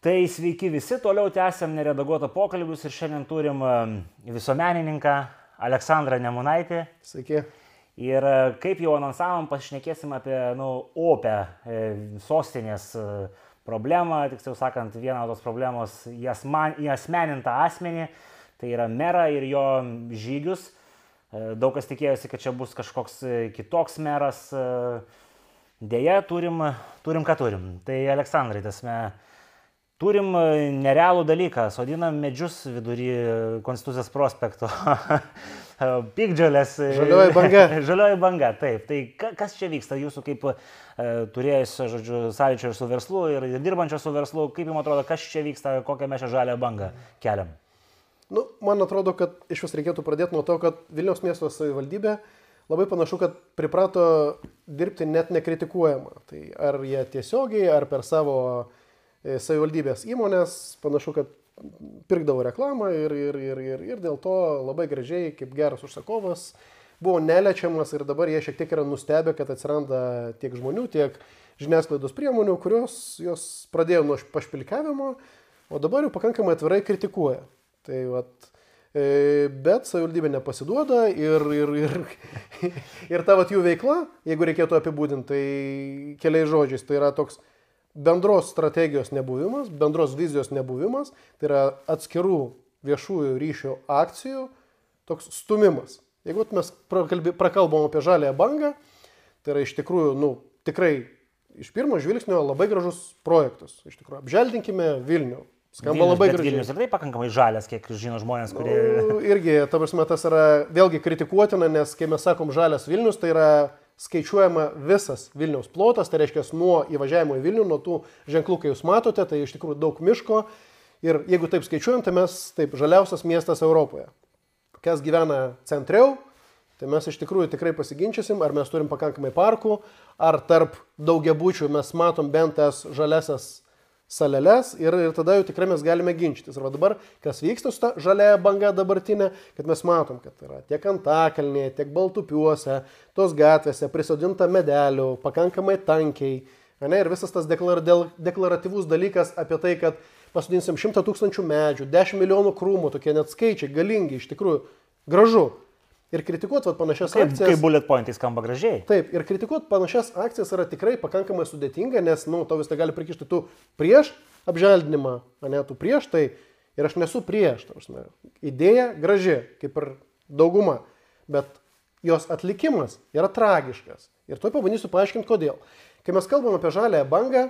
Tai sveiki visi, toliau tęsiam neredaguotą pokalbius ir šiandien turim e, visuomenininką Aleksandrą Nemunaitį. Sveiki. Ir e, kaip jau anonsavom, pašnekėsim apie nu, opę e, sostinės problemą, tiksliau sakant, vieną tos problemos į, asman, į asmenintą asmenį, tai yra merą ir jo žygius. Daug kas tikėjosi, kad čia bus kažkoks kitoks meras. Deja, turim, turim ką turim. Tai Aleksandrai, tasme, Turim e, nerealų dalyką, sodinam medžius vidury Konstitucijos prospekto. Pikdžiolės. Žalioji banga. Žalioji banga, taip. Tai kas čia vyksta jūsų kaip e, turėjusio, žodžiu, sąlyčio ir su verslu ir dirbančio su verslu, kaip jums atrodo, kas čia vyksta, kokią mes čia žalę bangą keliam? Nu, man atrodo, kad iš vis reikėtų pradėti nuo to, kad Vilniaus miesto savivaldybė labai panašu, kad priprato dirbti net nekritikuojama. Tai ar jie tiesiogiai, ar per savo E, savivaldybės įmonės, panašu, kad pirkdavo reklamą ir, ir, ir, ir, ir dėl to labai gražiai, kaip geras užsakovas, buvo neliečiamas ir dabar jie šiek tiek yra nustebę, kad atsiranda tiek žmonių, tiek žiniasklaidos priemonių, kurios jos pradėjo nuo pašpilkavimo, o dabar jau pakankamai atvirai kritikuoja. Tai vat, e, bet savivaldybė nepasiduoda ir, ir, ir, ir ta vat jų veikla, jeigu reikėtų apibūdinti, tai keliais žodžiais, tai yra toks bendros strategijos nebuvimas, bendros vizijos nebuvimas, tai yra atskirų viešųjų ryšio akcijų toks stumimas. Jeigu mes prakalbam apie žalę bangą, tai yra iš tikrųjų, nu, tikrai iš pirmo žvilgsnio labai gražus projektas. Iš tikrųjų, apželdinkime Vilnių. Skamba Vilnius, labai gražiai. Vilnius ir tai pakankamai žalias, kiek žino žmonės, kurie... Nu, irgi, ta prasme, tas yra vėlgi kritikuotina, nes kai mes sakom žalias Vilnius, tai yra skaičiuojama visas Vilniaus plotas, tai reiškia nuo įvažiavimo į Vilnių, nuo tų ženklų, kai jūs matote, tai iš tikrųjų daug miško. Ir jeigu taip skaičiuojam, tai mes taip žaliausias miestas Europoje. Kas gyvena centriau, tai mes iš tikrųjų tikrai pasiginčysim, ar mes turim pakankamai parkų, ar tarp daugiabučių mes matom bent tas žaliasias saleles ir, ir tada jau tikrai mes galime ginčytis. Ir dabar, kas vyksta su ta žalia banga dabartinė, kad mes matom, kad yra tiek Antakalnėje, tiek Baltupiuose, tos gatvėse prisodinta medelių, pakankamai tankiai. Ne, ir visas tas deklar, deklaratyvus dalykas apie tai, kad pasodinsim 100 tūkstančių medžių, 10 milijonų krūmų, tokie net skaičiai, galingi, iš tikrųjų gražu. Ir kritikuoti panašias kaip, akcijas. Kaip bullet pointai skamba gražiai. Taip, ir kritikuoti panašias akcijas yra tikrai pakankamai sudėtinga, nes, nu, to vis tai gali prikišti tu prieš apželdinimą, o ne tu prieš tai. Ir aš nesu prieš, tarsi. Idėja graži, kaip ir dauguma, bet jos atlikimas yra tragiškas. Ir to pabandysiu paaiškinti, kodėl. Kai mes kalbam apie žalę bangą,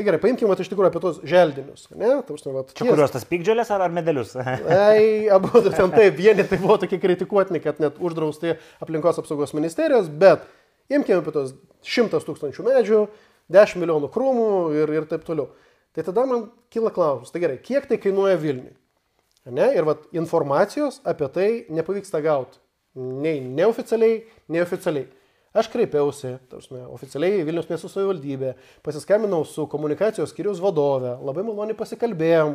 Tai gerai, paimkime iš tikrųjų apie tos želdinius. Ne? Tausne, vat, Čia ties... kurios tas pikdžiolės ar, ar medelius? Ai, abu ten taip, vieni tai buvo tokie kritikuotini, kad net uždrausti aplinkos apsaugos ministerijos, bet imkime apie tos šimtas tūkstančių medžių, 10 milijonų krūmų ir, ir taip toliau. Tai tada man kyla klausimas, tai gerai, kiek tai kainuoja Vilniui? Ne? Ir vat, informacijos apie tai nepavyksta gauti. Nei neoficialiai, nei oficialiai. Aš kreipiausi, tarsi, oficialiai Vilnius miesto savivaldybę, pasiskambinau su komunikacijos skyrius vadove, labai maloniai pasikalbėjom,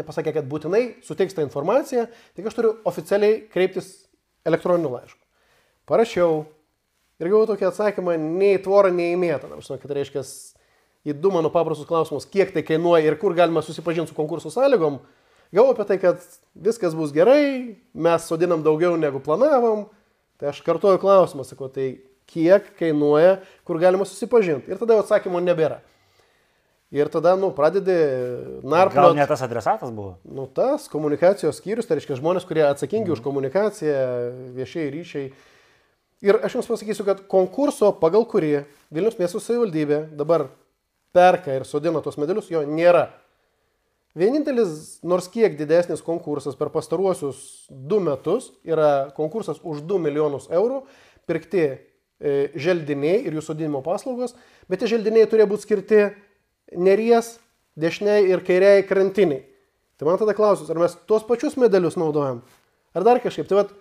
nepasakė, kad būtinai suteiks tą informaciją, tik aš turiu oficialiai kreiptis elektroniniu laišku. Parašiau ir gavau tokį atsakymą, nei tvorą, nei į mėtą. Tarsi, kad reiškia, į du mano paprastus klausimus, kiek tai kainuoja ir kur galima susipažinti su konkursų sąlygom, gavau apie tai, kad viskas bus gerai, mes sodinam daugiau negu planavom Tai aš kartuoju klausimą, sakau, tai kiek kainuoja, kur galima susipažinti. Ir tada atsakymo nebėra. Ir tada, nu, pradedi narplioti. Gal ne tas adresatas buvo? Nu, tas komunikacijos skyrius, tai reiškia žmonės, kurie atsakingi mm. už komunikaciją, viešieji ryšiai. Ir aš jums pasakysiu, kad konkurso, pagal kurį Vilnius miesto savivaldybė dabar perka ir sodina tos medalius, jo nėra. Vienintelis nors kiek didesnis konkursas per pastaruosius du metus yra konkursas už 2 milijonus eurų pirkti e, želdiniai ir jų sodinimo paslaugos, bet tie želdiniai turėjo būti skirti neries, dešiniai ir kairiai krantiniai. Tai man tada klausimas, ar mes tuos pačius medalius naudojam, ar dar kažkaip. Tai vad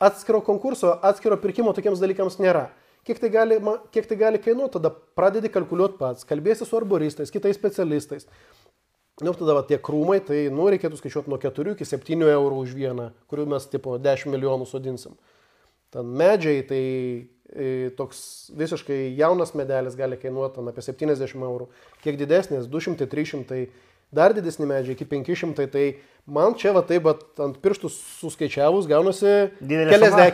atskiro konkurso, atskiro pirkimo tokiems dalykams nėra. Kiek tai gali, kiek tai gali kainuoti, tada pradedi kalkuliuoti pats, kalbėsi su arboristais, kitais specialistais. Nu, tada va, tie krūmai, tai, nu, reikėtų skaičiuoti nuo 4 iki 7 eurų už vieną, kurių mes, tipo, 10 milijonų sodinsim. Ten medžiai, tai e, toks visiškai jaunas medelis gali kainuoti ten apie 70 eurų, kiek didesnis? 200, 300, dar didesni medžiai iki 500, tai man čia va taip, bet ant pirštų suskaičiavus gaunasi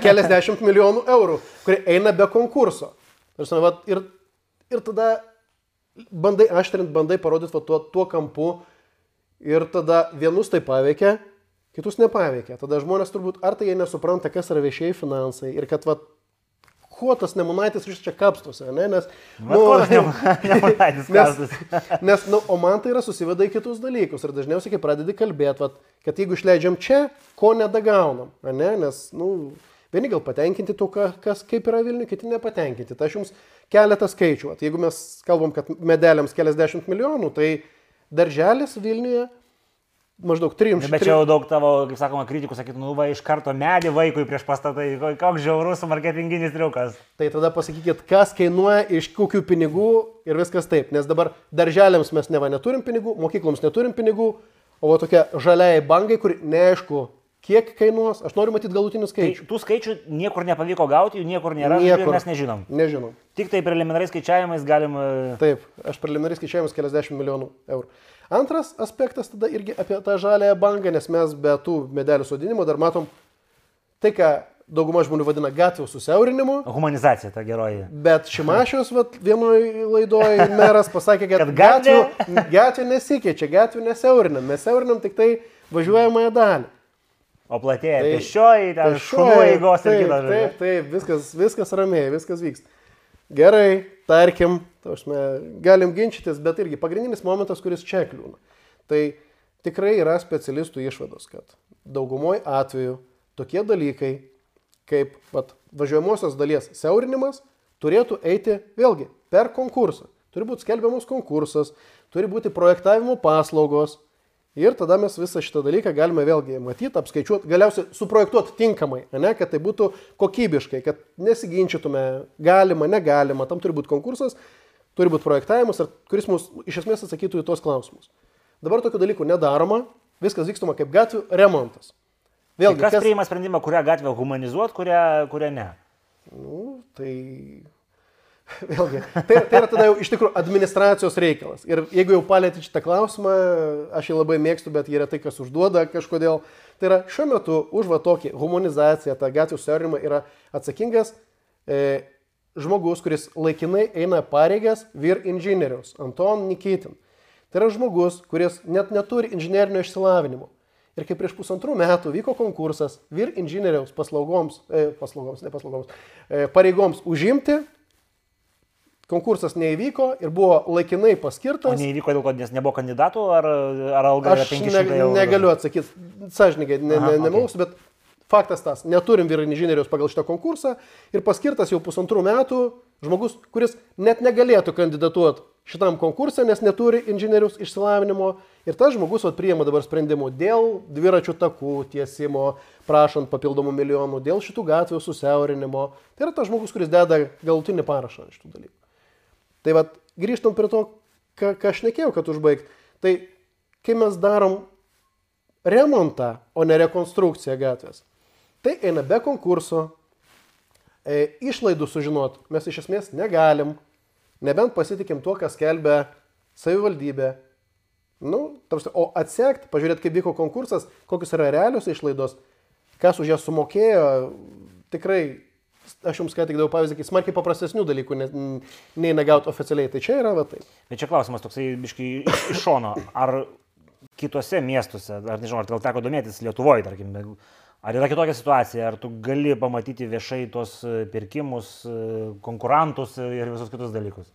keliasdešimt milijonų eurų, kurie eina be konkurso. Prasme, vat, ir, ir tada bandai aštrint, bandai parodyti va, tuo, tuo kampu ir tada vienus tai paveikia, kitus nepaveikia. Tada žmonės turbūt ar tai jie nesupranta, kas yra viešieji finansai ir kad va, kuo tas nemunaitis iš čia kapstosi, ne? nes... Nu, Nemanaitis nes, kastas. nes nu, o man tai yra susiveda į kitus dalykus ir dažniausiai, kai pradedi kalbėti, kad jeigu išleidžiam čia, ko nedagaunam, ne? nes nu, vieni gal patenkinti to, ka- kas kaip yra Vilniuje, kiti nepatenkinti. Tai aš jums keletą skaičių. Vat, jeigu mes kalbam, kad medeliams keliasdešimt milijonų, tai darželis Vilniuje maždaug 300. Bet čia jau daug tavo, kaip sakoma, kritikų sakytų, nu va iš karto medį vaikui prieš pastatai, ko- koks žiaurus marketinginis triukas. Tai tada pasakykit, kas kainuoja, iš kokių pinigų ir viskas taip. Nes dabar darželiams mes neva neturim pinigų, mokykloms neturim pinigų, o va tokia žaliai bangai, kur neaišku, kiek kainuos, aš noriu matyti galutinį Tai skaičių. tų skaičių niekur nepavyko gauti, jų niekur nėra, niekur. mes nežinom. Nežinom. Tik tai preliminariais skaičiavimais galim... e, Taip, aš preliminariai skaičiavimus keliasdešimt milijonų eurų. Antras aspektas tada irgi apie tą žalę bangą, nes mes be tų medelių sodinimo dar matom tai, ką dauguma žmonių vadina gatvių susiaurinimu. Humanizacija ta geroji. Bet Šimašius vienoje laidoje meras pasakė, kad, Kad gatvių, gatvių nesikeičia, gatvių nesiaurinam, mes siaurinam tik tai važiuojamąją dalį. O platėja Tai- pešioji, ten šunų eigos ir taip, kitas. Taip, taip, viskas, viskas ramiai, viskas vyksta. Gerai, tarkim, tausme, galim ginčytis, bet irgi pagrindinis momentas, kuris čia kliūna. Tai tikrai yra specialistų išvados, kad daugumoje atveju tokie dalykai, kaip vat, važiuojamosios dalies siaurinimas, turėtų eiti vėlgi per konkursą. Turi būti skelbiamas konkursas, turi būti projektavimo paslaugos, Ir tada mes visą šitą dalyką galime vėlgi matyti, apskaičiuoti, galiausiai suprojektuoti tinkamai, ne, kad tai būtų kokybiškai, kad nesiginčytume, galima, negalima, tam turi būti konkursas, turi būti projektavimas, kuris mums iš esmės atsakytų į tuos klausimus. Dabar tokių dalykų nedaroma, viskas vykstama kaip gatvių remontas. Tai Vėlgi, kas priima sprendimą, kurią gatvę humanizuoti, kurią, kurią ne? Nu, tai vėlgi, tai, tai yra tada jau iš tikrųjų administracijos reikalas. Ir jeigu jau palėtė šitą klausimą, aš jį labai mėgstu, bet jie yra tai, kas užduoda kažkodėl. Tai yra šiuo metu už va tokį humanizaciją, tą gatvių siaurimą yra atsakingas e, žmogus, kuris laikinai eina pareigas vyr inžinieriaus, Anton Nikitin. Tai yra žmogus, kuris net neturi inžinierinio išsilavinimo. Ir kai prieš pusantrų metų vyko konkursas vyr inžinieriaus paslaugoms, e, paslaugoms, ne paslaugoms, e, pareigoms užimti, konkursas neįvyko ir buvo laikinai O paskirtas. neįvyko dėl to, nes nebuvo kandidatų, ar, ar alga yra Aš 500 ne, eurų? negaliu atsakyti, sąžininkai, ne, Aha, ne, okei. nemelausiu, bet faktas tas, neturim vyr inžinieriaus pagal šitą konkursą ir paskirtas jau pusantrų metų žmogus, kuris net negalėtų kandidatuoti šitam konkursą, nes neturi inžinieriaus išsilavinimo. Ir tas žmogus vat, priima dabar sprendimų dėl dviračių takų tiesimo, prašant papildomų milijonų, dėl šitų gatvių susiaurinimo. Tai yra tas žmogus, kuris deda galutinį parašą ant šitų dalykų. Tai vad, grįžtam prie to, ką, ką aš nekėjau, kad užbaigti. Tai kai mes darom remontą, o ne rekonstrukciją gatvės, tai eina be konkurso, e, išlaidų sužinot mes iš esmės negalim, nebent pasitikim tuo, kas kelbė savivaldybė. Nu, tarsi, o atsekt, pažiūrėti, kaip vyko konkursas, kokios yra realios išlaidos, kas už jas sumokėjo, tikrai, aš jums ką tik daviau pavyzdį, kai smarkiai paprastesnių dalykų ne- nei negauti oficialiai. Tai čia yra va tai. Bet čia klausimas toksai, biškai, iš, šono. Ar kitose miestuose, ar nežinau, ar gal teko domėtis Lietuvoje, tarkim, ar yra kitokia situacija, ar tu gali pamatyti viešai tos e, pirkimus, e, konkurentus ir visus kitus dalykus?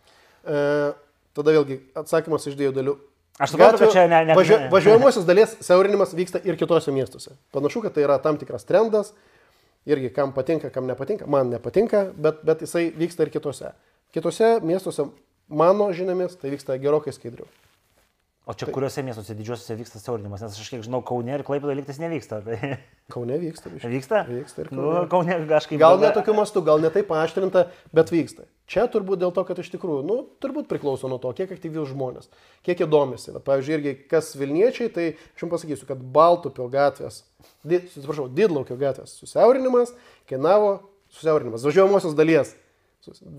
E, tada vėlgi atsakymas iš dviejų dalių. Aš suprantu, kad čia ne- ne- ne- važiuojamosios dalies siaurinimas vyksta ir kitose miestuose. Panašu, kad tai yra tam tikras trendas. Irgi kam patinka, kam nepatinka. Man nepatinka, bet, bet jisai vyksta ir kitose. Kitose miestuose, mano žiniomis, tai vyksta gerokai skaidriau. O čia kuriuose miestuose didžiuosiuose vyksta siaurinimas, nes aš kiek žinau, Kaune ir Klaipėda liktis nevyksta. Tai Kaune vyksta. biškį. vyksta? Vyksta ir Nu, Kaune. Kaune kažkaip. Gal ne tokiu mastu, gal ne taip paaštrinta, bet vyksta. Čia turbūt dėl to, kad iš tikrųjų, nu, turbūt priklauso nuo to, kiek aktyvių žmonės, kiek jie domisi. Vat, pavyzdžiui, irgi kas Vilniečiai, tai aš jums pasakysiu, kad Baltupio gatvės, di, atsiprašau, Didlaukio gatvės susiaurinimas kainavo, susiaurinimas, važiuojamosios dalies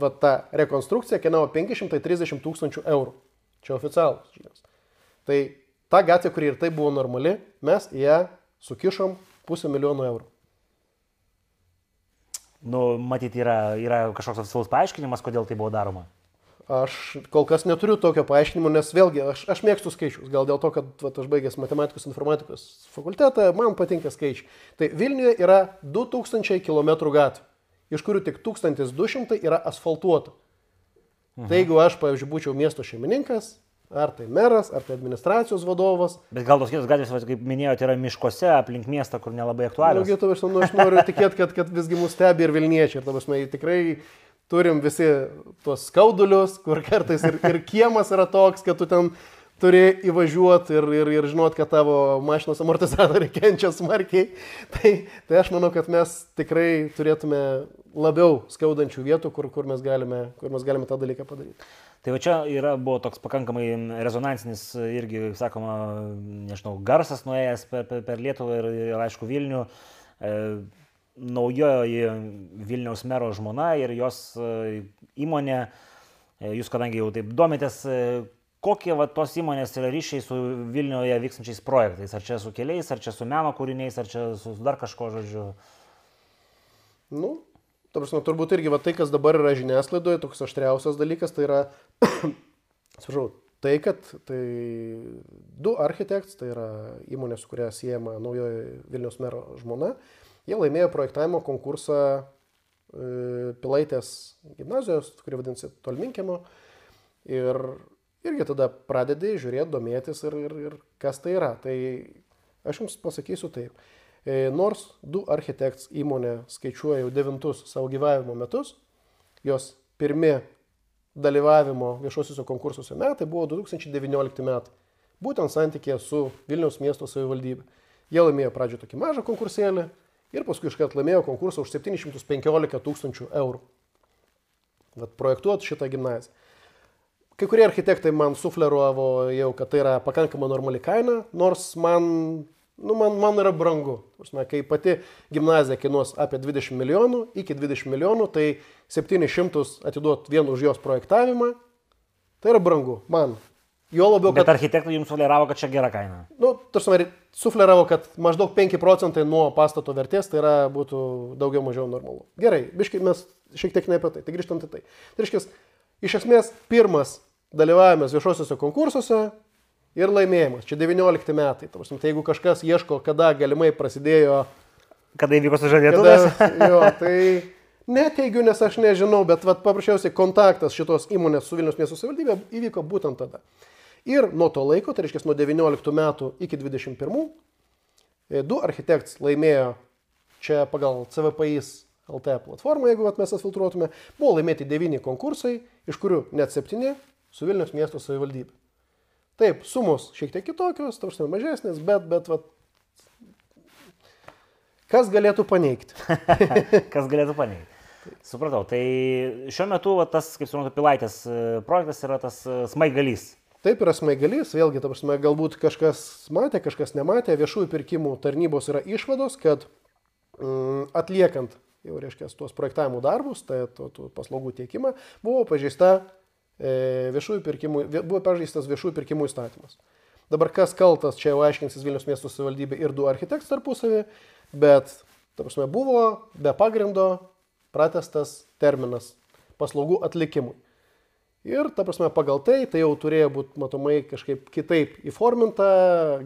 Va ta rekonstrukcija kainavo 530 tūkstančių eurų. Čia oficialus žinios. Tai ta gatvė, kuri ir tai buvo normali, mes ją sukišom pusę milijono eurų. Nu, matyt, yra, yra kažkoks oficialus paaiškinimas, kodėl tai buvo daroma. Aš kol kas neturiu tokio paaiškinimo, nes vėlgi aš, aš mėgstu skaičius. Gal dėl to, kad va, aš baigęs matematikos informatikos fakultetą, man patinka skaičiai. Tai Vilniuje yra 2000 km gatvių, iš kurių tik 1200 yra asfaltuota. Mhm. Tai jeigu aš, pavyzdžiui, būčiau miesto šeimininkas, ar tai meras, ar tai administracijos vadovas. Bet gal tos kitos gatvės, kaip minėjote, yra miškuose aplink miestą, kur nelabai aktualios. Na, nu, nu, aš noriu tikėti, kad, kad visgi mus stebi ir Vilniečiai. Ir, tavasme, tikrai turim visi tuos skaudulius, kur kartais ir, ir kiemas yra toks, kad tu ten turi įvažiuoti ir, ir, ir žinot, kad tavo mašinos amortizatoriai kenčia smarkiai. Tai, tai aš manau, kad mes tikrai turėtume labiau skaudančių vietų, kur, kur, mes, galime, kur mes galime tą dalyką padaryti. Tai va čia yra, buvo toks pakankamai rezonansinis irgi, sakoma, nežinau, garsas nuėjęs per, per, per Lietuvą ir, ir aišku Vilnių. E, naujoji Vilniaus mero žmona ir jos e, įmonė, e, jūs kadangi jau taip domitės, e, kokie va, tos įmonės yra ryšiai su Vilniuje vykstančiais projektais? Ar čia su keliais, ar čia su meno kūriniais, ar čia su dar kažko žodžiu? Nu, prasme, turbūt irgi va, tai, kas dabar yra žiniasklaidoje, toks aštriausias dalykas, tai yra, atsiprašau, tai, kad tai du architekts, tai yra įmonė, su kuria siejama naujoji Vilnius mero žmona, Jie laimėjo projektavimo konkursą e, Pilaitės gimnazijos, kuri vadinasi Tolminkėmo. Ir irgi tada pradedi žiūrėti, domėtis ir, ir, ir kas tai yra. Tai aš jums pasakysiu taip. E, nors du architekts įmonė skaičiuoja jau devintus savo gyvavimo metus, jos pirmi dalyvavimo viešuosiuose konkursuose metai buvo 2019 metai. Būtent santykė su Vilniaus miesto savivaldybė. Jie laimėjo pradžioje tokį mažą konkursėlį, ir paskui iškart laimėjo konkursą už 715 tūkstančių eurų. Vat projektuoti šitą gimnaziją. Kai kurie architektai man sufleruovo jau, kad tai yra pakankama normali kaina, nors man, nu, man, man yra brangu. Prasme, kai pati gimnazija kainuos apie 20 milijonų, iki 20 milijonų, tai 700 atiduot vien už jos projektavimą, tai yra brangu man. Jo labiau, kad... Bet architektai jums sufleravo, kad čia gera kaina. Nu, tarsi, sufleravo, kad maždaug 5 procentai nuo pastato vertės tai yra, būtų daugiau mažiau normalu. Gerai, biškai mes šiek tiek ne apie tai. Tai grįžtant į tai. Tai reiškia, iš esmės pirmas dalyvavimas viešuosiuose konkursuose ir laimėjimas. Čia 19 metai. Tarsi, tai jeigu kažkas ieško, kada galimai prasidėjo... Kada įvyko sužadėtuvės? Jo, tai neteigiu, nes aš nežinau, bet vat, paprasčiausiai kontaktas šitos įmonės su Vilnius miesto savivaldybė įvyko būtent tada. Ir nuo to laiko, tai reiškia nuo 19 metų iki 21, e, du architekts laimėjo čia pagal CVPIS LT platformą, jeigu mes jas filtruotume, buvo laimėti 9 konkursai, iš kurių net 7 su Vilnius miesto savivaldybė. Taip, sumos šiek tiek kitokios, tarsi mažesnės, bet, bet, vat, kas galėtų paneigti? kas galėtų paneigti? Supratau, tai šiuo metu va, tas, kaip suprantu, Pilaitės e, projektas yra tas e, smaigalys. Taip yra smaigalys, vėlgi, ta prasme, galbūt kažkas matė, kažkas nematė, viešųjų pirkimų tarnybos yra išvados, kad mm, atliekant jau reiškia tuos projektavimo darbus, tai to, to paslaugų tiekimą, buvo pažeista viešųjų pirkimų, buvo pažeistas viešųjų pirkimų įstatymas. Dabar kas kaltas, čia jau aiškinsis Vilnius miesto savivaldybė ir du architektai tarpusavį, bet, ta prasme, buvo be pagrindo pratestas terminas paslaugų atlikimui. Ir, ta prasme, pagal tai, tai jau turėjo būti matomai kažkaip kitaip įforminta,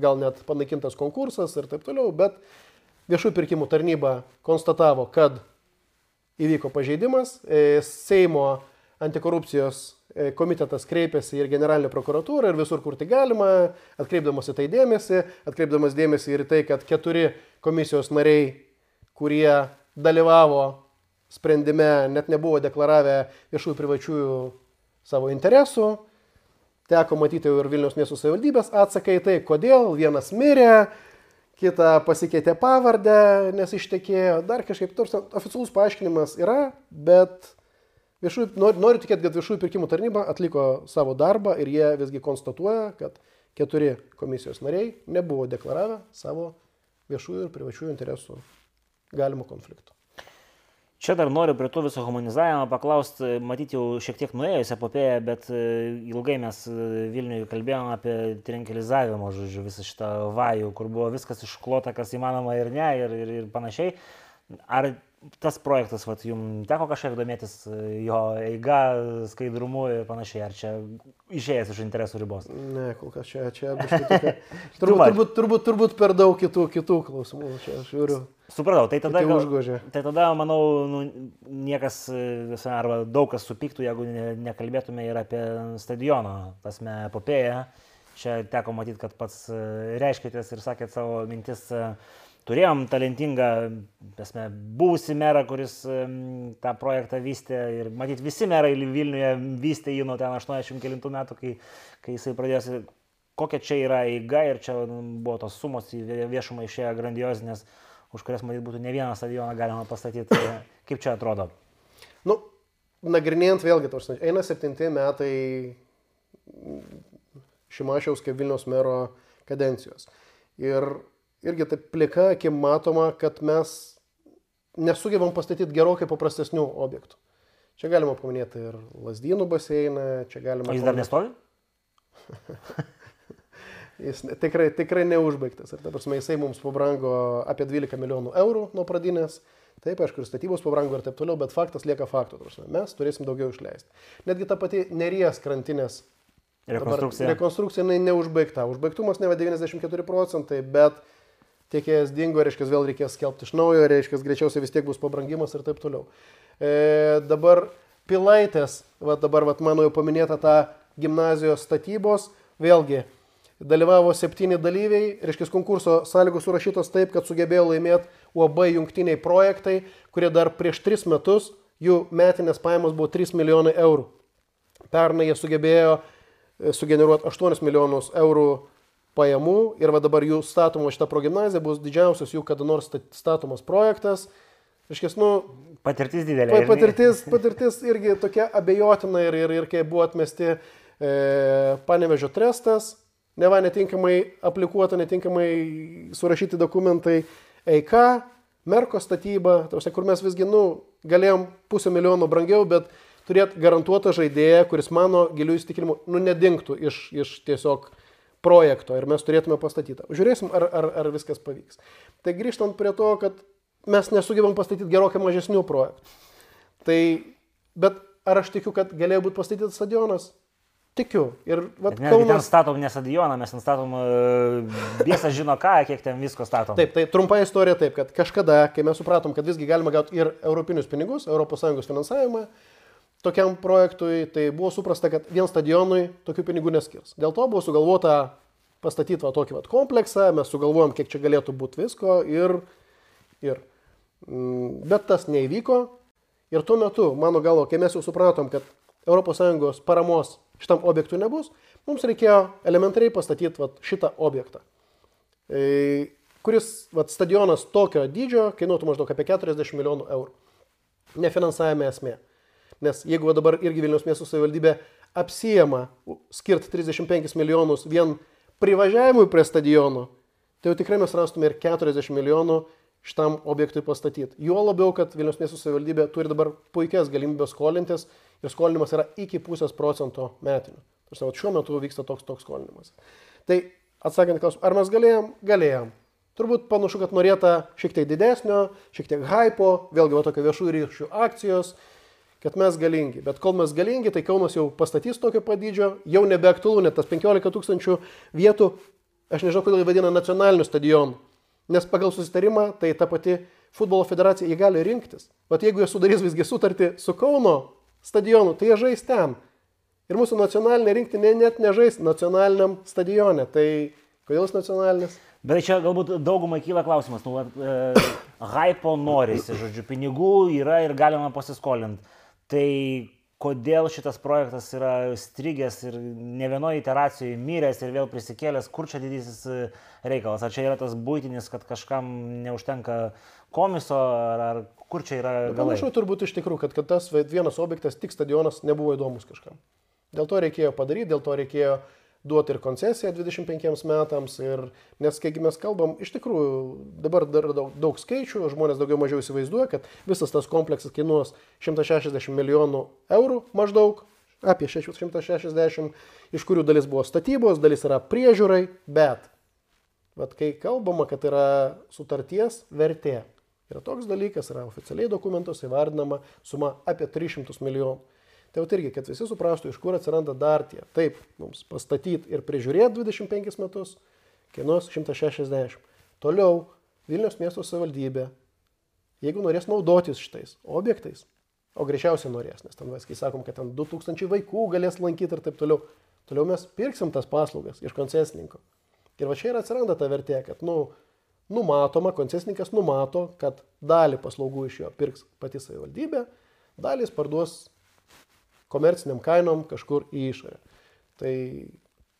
gal net panaikintas konkursas ir taip toliau, bet viešųjų pirkimų tarnyba konstatavo, kad įvyko pažeidimas, e, Seimo antikorupcijos e, komitetas kreipėsi ir generalinė prokuratūra ir visur, kur tai galima, atkreipdamas į tai dėmesį, atkreipdamas dėmesį ir tai, kad keturi komisijos nariai, kurie dalyvavo sprendime, net nebuvo deklaravę viešųjų privačiųjų savo interesų. Teko matyti ir Vilniaus miesto savivaldybės atsakai tai, kodėl vienas mirė, kita pasikeitė pavardę, nes ištekėjo, dar kažkaip turs oficialus paaiškinimas yra, bet viešųjų, noriu, noriu tikėti, kad viešųjų pirkimų tarnyba atliko savo darbą ir jie visgi konstatuoja, kad keturi komisijos nariai nebuvo deklaravę savo viešųjų ir privačiųjų interesų galimų konfliktų. Čia dar noriu prie to viso humanizavimo paklausti, matyti jau šiek tiek nuėjus epopėją, bet e, ilgai mes e, Vilniuje kalbėjome apie trinkelizavimo, žodžiu, visą šitą vajų, kur buvo viskas išklota, kas įmanoma ir ne, ir, ir, ir panašiai. Ar tas projektas, vat, jums teko kažkiek domėtis e, jo eiga, skaidrumu ir panašiai, ar čia išėjęs iš interesų ribos? Ne, kol kas čia, čia tokia, turbūt, turbūt, turbūt, turbūt per daug kitų, kitų klausimų, čia aš žiūriu. Supratau, tai tada, gal, tai tada manau, nu, niekas, e, arba daug kas supyktų, jeigu ne, nekalbėtume ir apie stadiono, tasme, epopėją. Čia teko matyti, kad pats e, reiškitės ir sakėt savo mintis. Turėjom talentingą, esmė, buvusi merą, kuris tą projektą vystė ir matyt visi merai Vilniuje vystė jį nuo ten 80 kilintų metų, kai, kai jisai pradėjo, kokia čia yra eiga ir čia buvo tos sumos į viešumą išėję grandiozinės, už kurias matyt būtų ne vieną stadioną galima pastatyti. Tai kaip čia atrodo? Nu, nagrinėjant vėlgi, tos, eina septinti metai Šimašiaus kaip Vilnius mero kadencijos. Ir irgi taip plika akim matoma, kad mes nesugebam pastatyti gerokai paprastesnių objektų. Čia galima paminėti ir lasdynų baseiną, čia galima... O jis dar nestovi? jis tikrai, tikrai neužbaigtas. Ir dabar jisai mums pabrango apie 12 milijonų eurų nuo pradinės. Taip, aišku, ir statybos pabrango ir taip toliau, bet faktas lieka faktu. Mes turėsim daugiau išleisti. Netgi ta pati neries krantinės rekonstrukcija. Dabar, rekonstrukcija neužbaigta. Užbaigtumas ne 94 procentai, bet tiekėjas dingo, reiškia, vėl reikės skelbti iš naujo, reiškia, greičiausiai vis tiek bus pabrangimas ir taip toliau. E, dabar Pilaitės, va dabar va, mano jau paminėta ta gimnazijos statybos, vėlgi dalyvavo septyni dalyviai, reiškia, konkurso sąlygos surašytos taip, kad sugebėjo laimėti UAB jungtiniai projektai, kurie dar prieš tris metus jų metinės pajamos buvo 3 milijonai eurų. Pernai jie sugebėjo e, sugeneruoti 8 milijonus eurų pajamų ir va dabar jų statoma šita progymnazija bus didžiausias jų kada nors statomas projektas. Iškės, nu, patirtis didelė. Patirtis, patirtis irgi tokia abejotina ir, ir, ir kai buvo atmesti e, panevežio trestas, neva netinkamai aplikuota, netinkamai surašyti dokumentai EIK, Merko statyba, tausia, kur mes visgi, nu, galėjom pusę milijono brangiau, bet turėti garantuotą žaidėją, kuris mano gilių įsitikinimų, nu, nedingtų iš, iš tiesiog projekto ir mes turėtume pastatytą. Žiūrėsim, ar, ar, ar viskas pavyks. Tai grįžtant prie to, kad mes nesugebam pastatyti gerokai mažesnių projektų. Tai, bet ar aš tikiu, kad galėjo būti pastatytas stadionas? Tikiu. Ir vat, ne, Kaunas... ten statom ne stadioną, mes ten statom, uh, biesas žino ką, kiek ten visko statom. Taip, tai trumpa istorija taip, kad kažkada, kai mes supratom, kad visgi galima gauti ir europinius pinigus, ES finansavimą, tokiam projektui, tai buvo suprasta, kad vien stadionui tokių pinigų neskirs. Dėl to buvo sugalvota pastatyti va tokį va kompleksą, mes sugalvojom, kiek čia galėtų būti visko ir, ir. Mm, bet tas neįvyko ir tuo metu, mano galvo, kai mes jau supratom, kad ES paramos šitam objektui nebus, mums reikėjo elementariai pastatyti va šitą objektą, e, kuris va, stadionas tokio dydžio kainuotų maždaug apie 40 milijonų eurų. Nefinansavime esmė. Nes jeigu dabar irgi Vilnius miesto savivaldybė apsijama skirti 35 milijonus vien privažiavimui prie stadiono, tai jau tikrai mes rastume ir 40 milijonų šitam objektui pastatyti. Juo labiau, kad Vilnius miesto savivaldybė turi dabar puikias galimybės skolintis ir skolinimas yra iki pusės procento metinių. Tarsi, šiuo metu vyksta toks toks skolinimas. Tai atsakant klausimą, ar mes galėjom? Galėjom. Turbūt panašu, kad norėta šiek tiek didesnio, šiek tiek hypo, vėlgi va tokio viešųjų ryšių akcijos, kad mes galingi. Bet kol mes galingi, tai Kaunas jau pastatys tokio padydžio, jau nebeaktualu, net tas 15 tūkstančių vietų, aš nežinau, kodėl jį vadina nacionaliniu stadionu. Nes pagal susitarimą, tai ta pati futbolo federacija jį gali rinktis. Bet jeigu jie sudarys visgi sutartį su Kauno stadionu, tai jie žais ten. Ir mūsų nacionalinė rinktinė net nežais nacionaliniam stadione. Tai kodėl jis nacionalinis? Bet čia galbūt daugumai kyla klausimas, nu, e, hypo norisi, žodžiu, pinigų yra ir galima pasiskolinti. Tai kodėl šitas projektas yra strigęs ir ne vienoje iteracijoje miręs ir vėl prisikėlęs, kur čia didysis e, reikalas? Ar čia yra tas būtinis, kad kažkam neužtenka komiso, ar, ar kur čia yra... Panašu turbūt iš tikrųjų, kad, kad tas vienas objektas, tik stadionas, nebuvo įdomus kažkam. Dėl to reikėjo padaryti, dėl to reikėjo duoti ir koncesiją 25 metams. Ir, nes, kai mes kalbam, iš tikrųjų, dabar dar daug, daug skaičių, žmonės daugiau mažiau įsivaizduoja, kad visas tas kompleksas kainuos 160 milijonų eurų maždaug, apie 660, iš kurių dalis buvo statybos, dalis yra priežiūrai, bet, bet kai kalbama, kad yra sutarties vertė, yra toks dalykas, yra oficialiai dokumentuose įvardinama suma apie 300 milijonų. Tai jau irgi, kad visi suprastų, iš kur atsiranda dar tie. Taip, mums pastatyti ir prižiūrėti 25 metus kainuos 160. Toliau, Vilnius miesto savivaldybė, jeigu norės naudotis šitais objektais, o greičiausiai norės, nes ten, kai sakom, kad ten 2000 vaikų galės lankyti ir taip toliau, toliau mes pirksim tas paslaugas iš koncesininko. Ir va čia ir atsiranda ta vertė, kad, nu, numatoma, koncesininkas numato, kad dalį paslaugų iš jo pirks pati savivaldybė, dalys parduos komerciniam kainom kažkur į išorę. Tai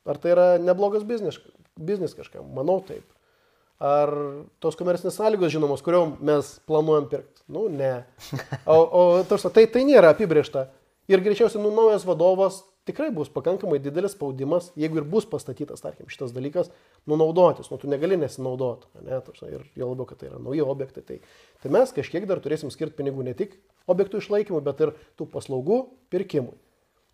ar tai yra neblogas biznis, biznis kažkam? Manau taip. Ar tos komercinės sąlygos žinomos, kuriuom mes planuojam pirkti? Nu, ne. O, o tarsi, tai, tai nėra apibriešta. Ir greičiausiai, nu, naujas vadovas tikrai bus pakankamai didelis spaudimas, jeigu ir bus pastatytas, tarkim, šitas dalykas, nunaudotis, nu tu negali nesinaudoti, ne, tarsi, ir jo labiau, kad tai yra nauji objektai. Tai, tai mes kažkiek dar turėsim skirti pinigų ne tik objektų išlaikymui, bet ir tų paslaugų pirkimui.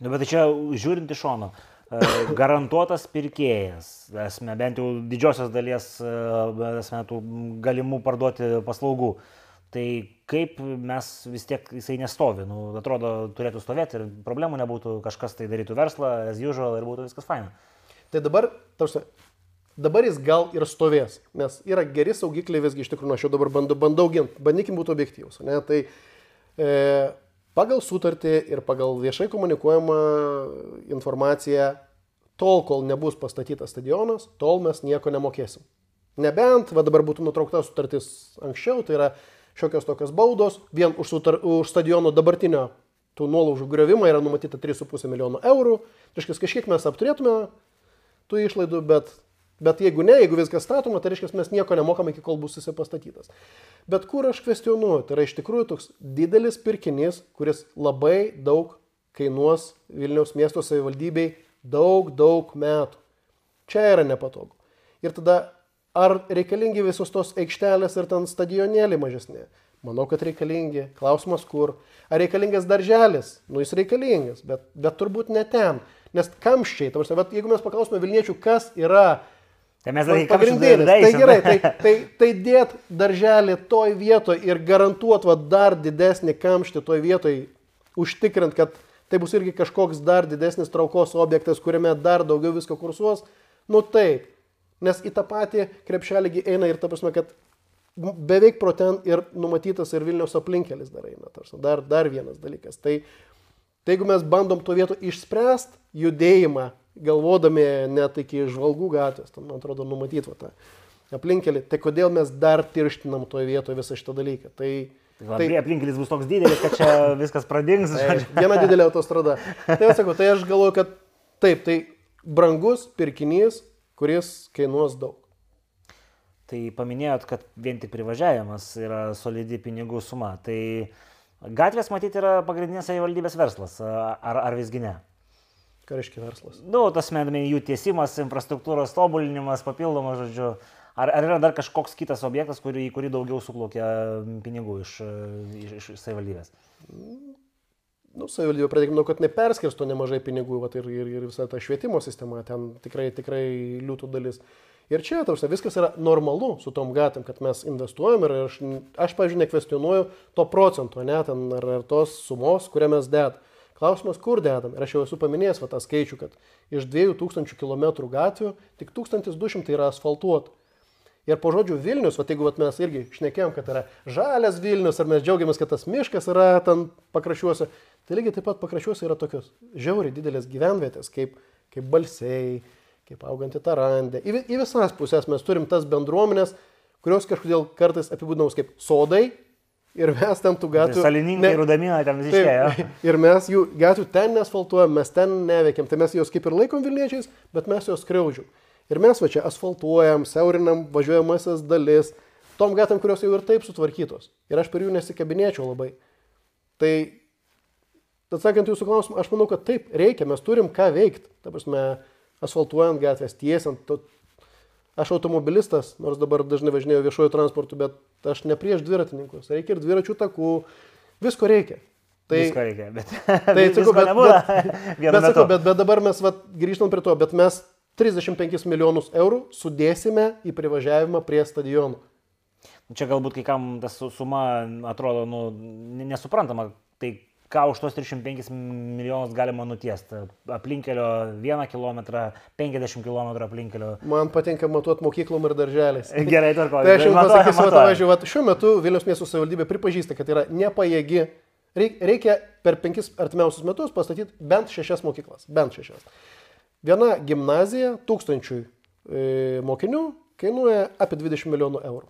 Nu, bet čia žiūrint iš šono, e, garantuotas pirkėjas, esame bent jau didžiosios dalies, e, esame tų galimų parduoti paslaugų. Tai kaip mes vis tiek jisai nestovi, nu, atrodo, turėtų stovėti ir problemų nebūtų, kažkas tai darytų verslą, as usual ir būtų viskas faina. Tai dabar, tarsi, dabar jis gal ir stovės, nes yra geri saugikliai visgi iš tikrųjų, aš jau dabar bandau, bandau ginti, bandykim būti objektyvus. Ne? Tai E, pagal sutartį ir pagal viešai komunikuojamą informaciją, tol, kol nebus pastatytas stadionas, tol mes nieko nemokėsim. Nebent, va dabar būtų nutraukta sutartis anksčiau, tai yra šiokios tokios baudos, vien už, sutar, už stadiono dabartinio tų nuolaužų griovimą yra numatyta 3,5 milijono eurų. Reiškia, kažkiek mes apturėtume tų išlaidų, bet Bet jeigu ne, jeigu viskas statoma, tai reiškia, mes nieko nemokame iki kol bus jisai pastatytas. Bet kur aš kvestionuoju, tai yra iš tikrųjų toks didelis pirkinys, kuris labai daug kainuos Vilniaus miesto savivaldybei daug, daug metų. Čia yra nepatogu. Ir tada, ar reikalingi visos tos aikštelės ir ten stadionėlį mažesnė? Manau, kad reikalingi. Klausimas kur. Ar reikalingas darželis? Nu, jis reikalingas, bet, bet turbūt ne ten. Nes kamščiai, tarsi, jeigu mes paklausime Vilniečių, kas yra Tai mes dar pagrindinis. Tai gerai, tai, tai, tai dėt darželį toj vietoj ir garantuot va, dar didesnį kamštį toj vietoj, užtikrint, kad tai bus irgi kažkoks dar didesnis traukos objektas, kuriame dar daugiau visko kursuos, nu taip. Nes į tą patį krepšelį eina ir ta prasme, kad beveik pro ten ir numatytas ir Vilniaus aplinkelis dar eina. Tarsi, dar, dar vienas dalykas. Tai, tai jeigu mes bandom to vietų išspręsti judėjimą galvodami net iki žvalgų gatvės, ten, man atrodo, numatyti va, tą aplinkelį, tai kodėl mes dar tirštinam toje vietoje visą šitą dalyką. Tai, Va, tai aplinkelis bus toks didelis, kad čia viskas pradings. Tai, viena didelė autostrada. Tai atsakau, tai aš galvoju, kad taip, tai brangus pirkinys, kuris kainuos daug. Tai paminėjot, kad vien tik privažiavimas yra solidi pinigų suma. Tai gatvės matyti yra pagrindinės savivaldybės verslas, ar, ar visgi ne? Ką reiškia verslas? Nu, tas medami jų tiesimas, infrastruktūros tobulinimas, papildomas, žodžiu. Ar, ar yra dar kažkoks kitas objektas, kurį, į kurį daugiau suplaukia pinigų iš, iš, iš savivaldybės? Nu, savivaldybė, pradėkime nuo, kad neperskirsto nemažai pinigų vat, ir, ir, ir visa ta švietimo sistema, ten tikrai, tikrai liūtų dalis. Ir čia, tausia, viskas yra normalu su tom gatvėm, kad mes investuojam ir aš, aš pažiūrėjau, nekvestionuoju to procento, ne, ten, ar, ar tos sumos, kurią mes dedam. Klausimas, kur dedam? Ir aš jau esu paminėjęs va, tą skaičių, kad iš 2000 km gatvių tik 1200 yra asfaltuota. Ir po žodžių Vilnius, va, jeigu va, mes irgi šnekėjom, kad yra žalias Vilnius, ar mes džiaugiamės, kad tas miškas yra ten pakraščiuose, tai lygiai taip pat pakraščiuose yra tokios žiauriai didelės gyvenvietės, kaip, kaip balsiai, kaip auganti tarandė. Į, į visas pusės mes turim tas bendruomenės, kurios kažkodėl kartais apibūdinamos kaip sodai, Ir mes ten tų gatvių. Salininkai, ne, rudamina ten visi išėjo. Ir mes jų gatvių ten nesfaltuojam, mes ten neveikiam. Tai mes juos kaip ir laikom Vilniečiais, bet mes juos skriaudžiam. Ir mes va čia asfaltuojam, siaurinam važiuojamasias dalis, tom gatvam, kurios jau ir taip sutvarkytos. Ir aš per jų nesikabinėčiau labai. Tai, atsakant jūsų klausimą, aš manau, kad taip reikia, mes turim ką veikti. Ta prasme, asfaltuojant gatvės, tiesiant. To... Aš automobilistas, nors dabar dažnai važinėjau viešuoju transportu, bet aš ne prieš dviratininkus. Reikia ir dviračių takų, visko reikia. Tai, visko reikia, bet, tai, sakau, bet, bet, bet, sakau, bet, bet dabar mes vat, grįžtam prie to, bet mes 35 milijonus eurų sudėsime į privažiavimą prie stadionų. Čia galbūt kai kam tas suma atrodo nu, nesuprantama, tai ką už tos 305 milijonus galima nutiesti. Aplinkelio 1 km, 50 km aplinkelio. Man patinka matuoti mokyklom ir darželiais. Gerai, tvarko. Tai aš jums pasakysiu, atvažiuoju, šiuo metu Vilnius miesto savivaldybė pripažįsta, kad yra nepajėgi. Reikia per penkis artimiausius metus pastatyti bent šešias mokyklas. Bent šešias. Viena gimnazija tūkstančiui e, mokinių kainuoja apie 20 milijonų eurų.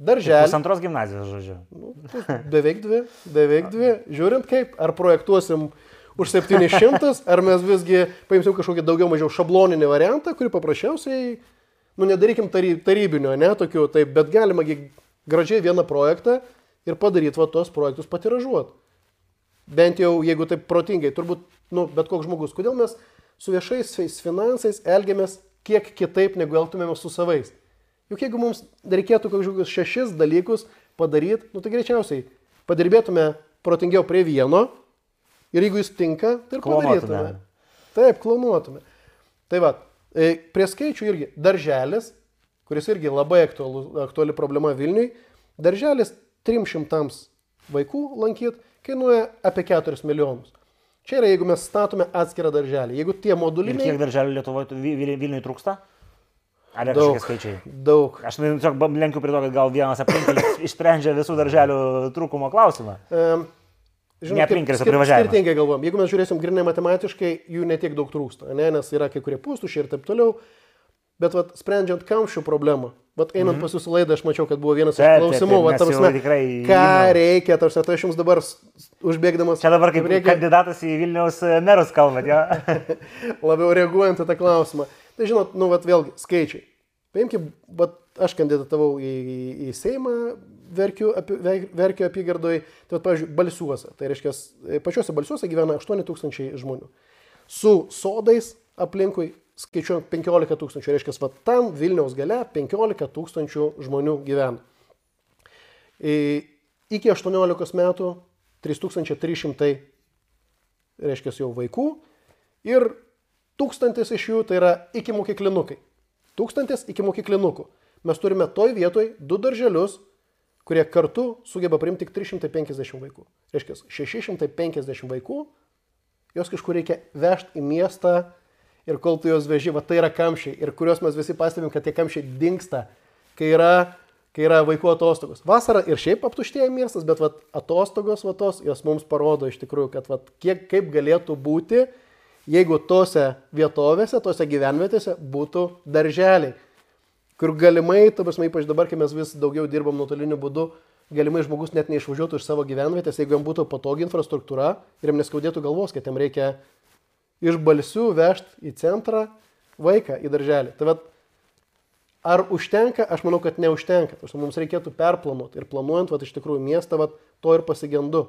Darželį. Pusantros gimnazijos, žodžiu. Nu, beveik dvi, beveik dvi. Žiūrint kaip, ar projektuosim už 700, ar mes visgi paimsim kažkokį daugiau mažiau šabloninį variantą, kurį paprasčiausiai, nu nedarykim tarybinio, ne, tokių, taip, bet galima gražiai vieną projektą ir padaryti va tos projektus patiražuoti. Bent jau, jeigu taip protingai, turbūt, nu, bet koks žmogus, kodėl mes su viešais finansais elgiamės kiek kitaip, negu elgtumėme su savais. Juk jeigu mums reikėtų kažkokius šešis dalykus padaryti, nu tai greičiausiai padirbėtume protingiau prie vieno ir jeigu jis tinka, tai ir padarytume. Taip, klonuotume. Tai va, e, prie skaičių irgi darželis, kuris irgi labai aktualu, aktuali problema Vilniui, darželis 300 vaikų lankyti kainuoja apie 4 milijonus. Čia yra, jeigu mes statome atskirą darželį. Jeigu tie moduliniai... Ir kiek darželių Lietuvoje Vilniui trūksta? Ar yra kažkokie skaičiai? Daug. Aš nu, tiesiog lenkiu prie to, kad gal vienas aplinkelis išsprendžia visų darželių trūkumo klausimą. Um, Žinot, ne aplinkelis, privažiavimas. Skirtingai galvom. Jeigu mes žiūrėsim grinai matematiškai, jų netiek daug trūksta, ne? nes yra kai kurie pustušiai ir taip toliau. Bet vat, sprendžiant kamščių problemą, vat, einant mm -hmm. pas jūsų laidą, aš mačiau, kad buvo vienas iš klausimų, vat, tarsi, tikrai, ką žinau. reikia, tarsi, tai aš jums dabar užbėgdamas. Čia dabar kaip reikia... kandidatas į Vilniaus merus kalbate, jo. Labiau reaguojant į tą klausimą. Tai žinot, nu, vat, vėlgi, skaičiai. Paimkim, vat, aš kandidatavau į, į, į Seimą, verkiu, api, verkiu apygardoj, tai, vat, pavyzdžiui, balsiuose. Tai reiškia, pačiuose balsiuose gyvena 8 tūkstančiai žmonių. Su sodais aplinkui skaičiuojant 15 tūkstančių, reiškia, vat, tam Vilniaus gale 15 tūkstančių žmonių gyvena. Iki 18 metų 3300, reiškia, jau vaikų ir Tūkstantis iš jų tai yra iki mokyklinukai. Tūkstantis iki mokyklinukų. Mes turime toj vietoj du darželius, kurie kartu sugeba priimti tik 350 vaikų. Reiškia, 650 vaikų, jos kažkur reikia vežti į miestą ir kol tu juos veži, va tai yra kamščiai ir kuriuos mes visi pastebim, kad tie kamščiai dinksta, kai yra, kai yra vaikų atostogos. Vasara ir šiaip aptuštėja miestas, bet va, atostogos va tos, jos mums parodo iš tikrųjų, kad va, kiek, kaip galėtų būti jeigu tose vietovėse, tose gyvenvietėse būtų darželiai, kur galimai, ta prasme, ypač dabar, kai mes vis daugiau dirbam nuotoliniu būdu, galimai žmogus net neišvažiuotų iš savo gyvenvietės, jeigu jam būtų patogi infrastruktūra ir jam neskaudėtų galvos, kad jam reikia iš balsių vežti į centrą vaiką į darželį. Tai vad, ar užtenka, aš manau, kad neužtenka. Tačiau mums reikėtų perplanuoti ir planuojant, vad, iš tikrųjų miestą, vad, to ir pasigendu.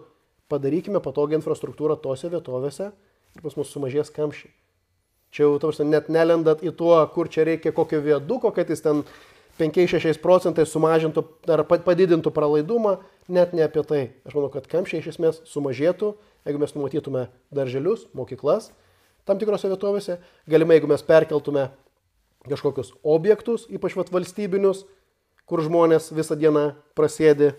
Padarykime patogią infrastruktūrą tose vietovėse, pas mus sumažės kamščiai. Čia jau, tarsi, net nelendat į tuo, kur čia reikia kokio vieduko, kad jis ten 5-6 procentai sumažintų ar padidintų pralaidumą, net ne apie tai. Aš manau, kad kamščiai iš esmės sumažėtų, jeigu mes numatytume darželius, mokyklas tam tikrose vietovėse, galimai jeigu mes perkeltume kažkokius objektus, ypač vat, valstybinius, kur žmonės visą dieną prasėdi,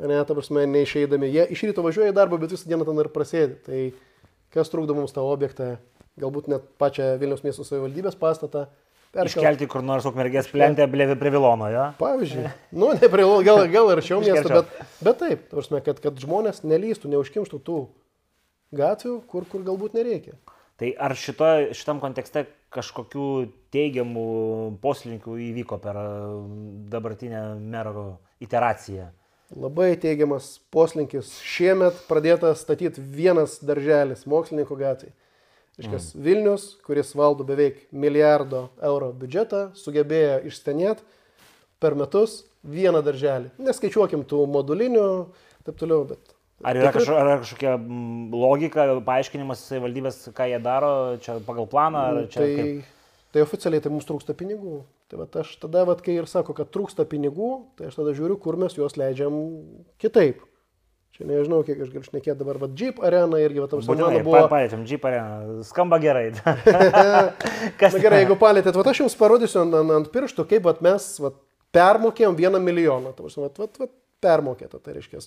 ne, ta prasme, neišeidami. Jie iš ryto važiuoja į darbą, bet visą dieną ten ir prasėdi. Tai kas trukdo mums tą objektą, galbūt net pačią Vilniaus miesto savivaldybės pastatą. Perkel... Iškelti kur nors ukmergės plentę prie Vilono, jo? Pavyzdžiui. nu, ne prie Vilono, gal, gal arčiau miesto, bet, bet taip, tarsi, kad, kad žmonės nelystų, neužkimštų tų gatvių, kur, kur galbūt nereikia. Tai ar šito, šitam kontekste kažkokių teigiamų poslinkių įvyko per dabartinę mero iteraciją? Labai teigiamas poslinkis. Šiemet pradėtas statyti vienas darželis mokslininkų gatvėje. Iškas mm. Vilnius, kuris valdo beveik milijardo euro biudžetą, sugebėjo išstenėti per metus vieną darželį. Neskaičiuokim tų modulinių, taip toliau, bet Ar yra, kažko, ar yra kažkokia logika, paaiškinimas valdybės, ką jie daro, čia pagal planą, ar čia tai, kaip? tai oficialiai tai mums trūksta pinigų. Tai vat aš tada, vat, kai ir sako, kad trūksta pinigų, tai aš tada žiūriu, kur mes juos leidžiam kitaip. Čia nežinau, kiek aš galiu šnekėti dabar, bet Jeep arena irgi, va, tam mano buvo... palėtėm, Jeep arena, skamba gerai. Na gerai, jeigu palėtėt, va, aš jums parodysiu ant, ant, ant pirštų, kaip vat, mes vat, permokėjom vieną milijoną. Tai vat, vat, vat, permokėta, tai reiškia.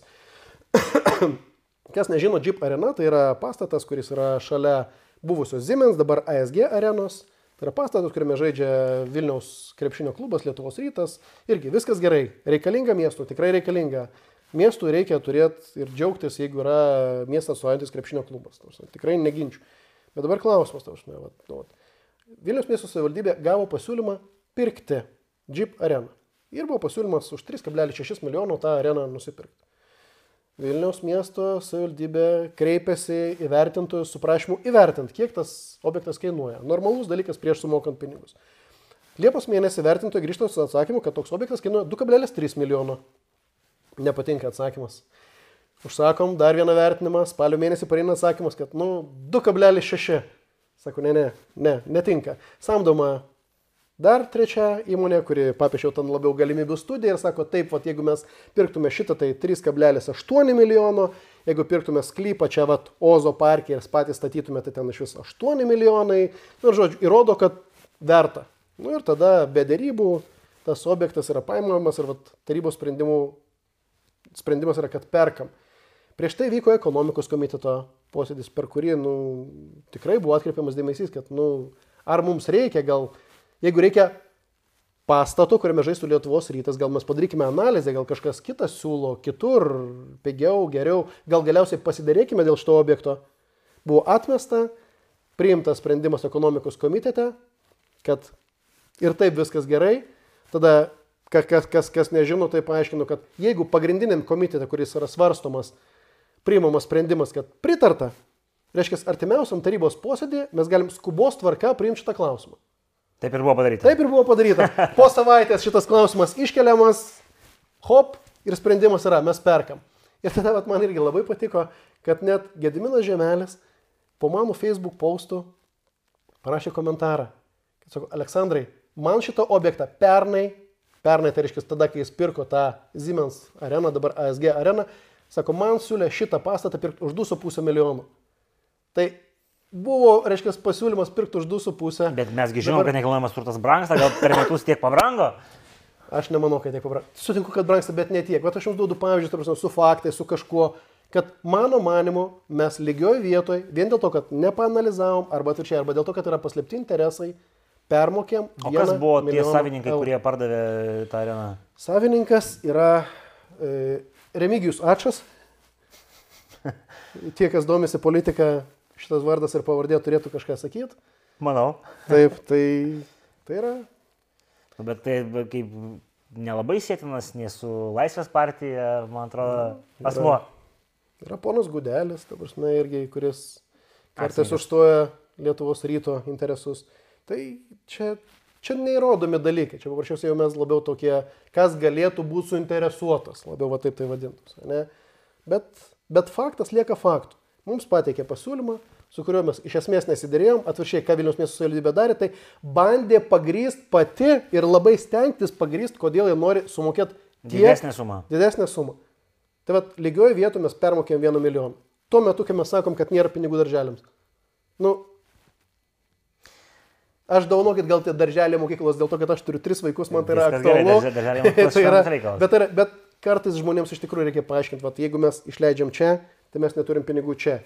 Kas nežino, Jeep arena tai yra pastatas, kuris yra šalia buvusios Siemens, dabar ASG arenos. Tai yra pastatas, kuriame žaidžia Vilniaus krepšinio klubas, Lietuvos rytas. Irgi viskas gerai. Reikalinga miestų, tikrai reikalinga. Miestų reikia turėti ir džiaugtis, jeigu yra miestas suojantis krepšinio klubas. Ta prasme, Tikrai neginčiu. Bet dabar klausimas, ta prasme, vat, nu, vat. Vilniaus miesto savivaldybė gavo pasiūlymą pirkti Jeep areną. Ir buvo pasiūlymas už 3,6 milijonų tą areną nusipirkti. Vilniaus miesto savivaldybė kreipėsi įvertintojus su prašymu įvertinti, kiek tas objektas kainuoja. Normalus dalykas prieš sumokant pinigus. Liepos mėnesį vertintojai grįžta su atsakymu, kad toks objektas kainuoja 2,3 milijono. Nepatinka atsakymas. Užsakom dar vieną vertinimą, spalio mėnesį pareina atsakymas, kad nu 2,6. Sako, ne, ne, ne, netinka. Samdoma Dar trečia įmonė, kuri papiešiau ten labiau galimybių studiją ir sako, taip, vat, jeigu mes pirktume šitą, tai 3,8 milijono, jeigu pirktume sklypą čia, vat, Ozo parke ir patys statytume, tai ten iš vis 8 milijonai. Na, ir žodžiu, įrodo, kad verta. Nu ir tada be dėrybų tas objektas yra paimamas ir vat, tarybos sprendimas yra, kad perkam. Prieš tai vyko ekonomikos komiteto posėdis, per kurį nu, tikrai buvo atkreipiamas dėmesys, kad nu, ar mums reikia gal Jeigu reikia pastato, kuriame žaistų Lietuvos rytas, gal mes padarykime analizę, gal kažkas kitas siūlo kitur, pigiau, geriau, gal galiausiai pasidarėkime dėl šito objekto. Buvo atmesta, priimtas sprendimas ekonomikos komitete, kad ir taip viskas gerai. Tada, ka- kas, kas, kas nežino, tai paaiškinu, kad jeigu pagrindiniam komitete, kuris yra svarstomas, priimamas sprendimas, kad pritarta, reiškia, artimiausiam tarybos posėdį mes galim skubos tvarka priimti šitą klausimą. Taip ir buvo padaryta. Taip ir buvo padaryta. Po savaitės šitas klausimas iškeliamas, hop, ir sprendimas yra, mes perkam. Ir tada vat, man irgi labai patiko, kad net Gediminas Žemelis po mano Facebook postų parašė komentarą. Kad sako, Aleksandrai, man šitą objektą pernai, pernai tai reiškia tada, kai jis pirko tą Siemens areną, dabar ASG areną, sako, man siūlė šitą pastatą pirkti už 2,5 milijonų. Tai buvo, reiškia, pasiūlymas pirkti už 2,5. Bet mesgi žinom, kad nekilnojamas turtas brangsta, gal per metus tiek pabrango. Aš nemanau, kad tiek pabrangsta. Sutinku, kad brangsta, bet ne tiek. Bet aš jums duodu prasme, su faktais, su kažkuo, kad mano manimu mes lygioj vietoj, vien dėl to, kad nepanalizavom, arba atvirkščiai, arba dėl to, kad yra paslėpti interesai, permokėm. O kas buvo tie savininkai, eurų. kurie pardavė tą areną? Savininkas yra e, Remigijus Ačas. Tie, kas domisi politika, šitas vardas ir pavardė turėtų kažką sakyti. Manau. Taip, tai, tai yra Bet tai kaip nelabai sėtinas nei su Laisvės partija, man atrodo, asmo. Yra ponas Gudelis, ta prasme, irgi, kuris kartais užstoja Lietuvos ryto interesus. Tai čia, čia neįrodomi dalykai, čia paprasčiausiai jau mes labiau tokie, kas galėtų būti suinteresuotas, labiau va taip tai vadintus. Ne? Bet, bet faktas lieka faktų. Mums pateikė pasiūlymą, su kuriuo mes iš esmės nesiderėjom, atviršiai, ką Vilnius miesto savivaldybė darė, tai bandė pagryst pati ir labai stengtis pagryst, kodėl jie nori sumokėti tiek, Didesnė suma. Didesnė suma. Tai vad, lygioje vietoje mes permokėm vieną milijoną. Tuo metu, kai mes sakom, kad nėra pinigų darželiams. Nu, aš daunokit gal tie darželė mokyklos dėl to, kad aš turiu tris vaikus, man tai yra gerai, aktualu. darže- darželio mokyklos tai yra, bet, tai bet kartais žmonėms iš tikrųjų reikia paaiškinti, kad jeigu mes išleidžiam čia, tai mes neturim pinigų čia.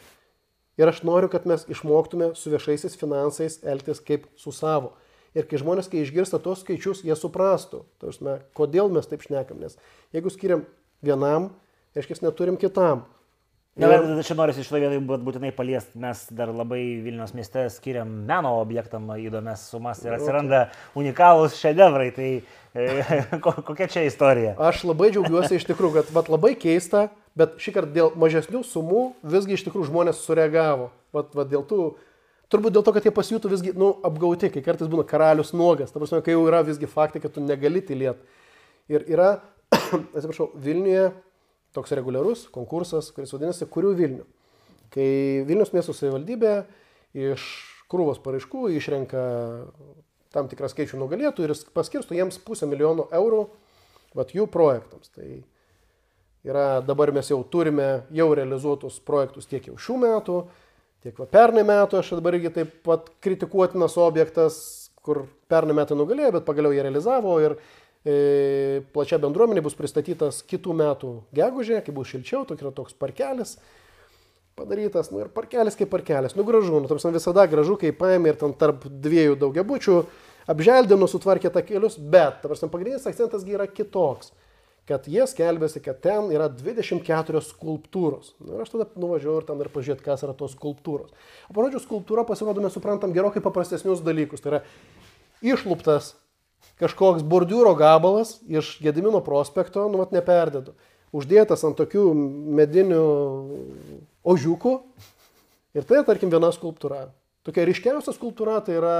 Ir aš noriu, kad mes išmoktume su viešaisiais finansais elgtis kaip su savo. Ir kai žmonės, kai išgirsta tos skaičius, jie suprastų, tarsi, kodėl mes taip šnekam. Nes jeigu skiriam vienam, reiškia, neturim kitam. Na, bet čia noriu iš vietoje būt- būtinai paliesti. Mes dar labai Vilnius mieste skiriam meno objektam įdomias sumas ir atsiranda unikalūs šedevrai. Tai e, ko- kokia čia istorija? Aš labai džiaugiuosi iš tikrųjų, kad vat, labai keista, bet šį kartą dėl mažesnių sumų visgi iš tikrųjų žmonės sureagavo. Vat, vat, dėl tų, turbūt dėl to, kad jie pasijuto visgi nu, apgauti, kai kartais būna karalius nuogas, ta prasme, kai jau yra visgi faktai, kad tu negali tylėti. Ir yra, atsiprašau, Vilniuje toks reguliarus konkursas, kuris vadinasi Kurių Vilnių. Kai Vilnius miesto savivaldybė iš krūvos paraiškų išrenka tam tikrą skaičių nugalėtų ir paskirsto jiems pusę milijono eurų vat, jų projektams. Tai yra, dabar mes jau turime jau realizuotus projektus tiek jau šių metų, tiek va, pernai metų, aš dabar irgi taip pat kritikuotinas objektas, kur pernai metai nugalėjo, bet pagaliau jie realizavo ir plačia bendruomenė bus pristatytas kitų metų gegužė, kai bus šilčiau, tokia yra toks parkelis padarytas, nu ir parkelis kaip parkelis, nu gražu, nu tarsi visada gražu, kai paėmė ir ten tarp dviejų daugiabučių, apželdino, sutvarkė takelius, bet, tarsi pagrindinis akcentas yra kitoks, kad jie skelbėsi, kad ten yra 24 skulptūros. Nu, ir aš tada nuvažiavau ir ten ir pažiūrėti, kas yra tos skulptūros. O parodžiu, skulptūra pasirodo, mes suprantam gerokai paprastesnius dalykus. Tai yra išlūptas kažkoks bordiūro gabalas iš Gedimino prospekto, nu, mat neperdėdu uždėtas ant tokių medinių ožiukų. Ir tai, tarkim, viena skulptūra. Tokia ryškiausia skulptūra tai yra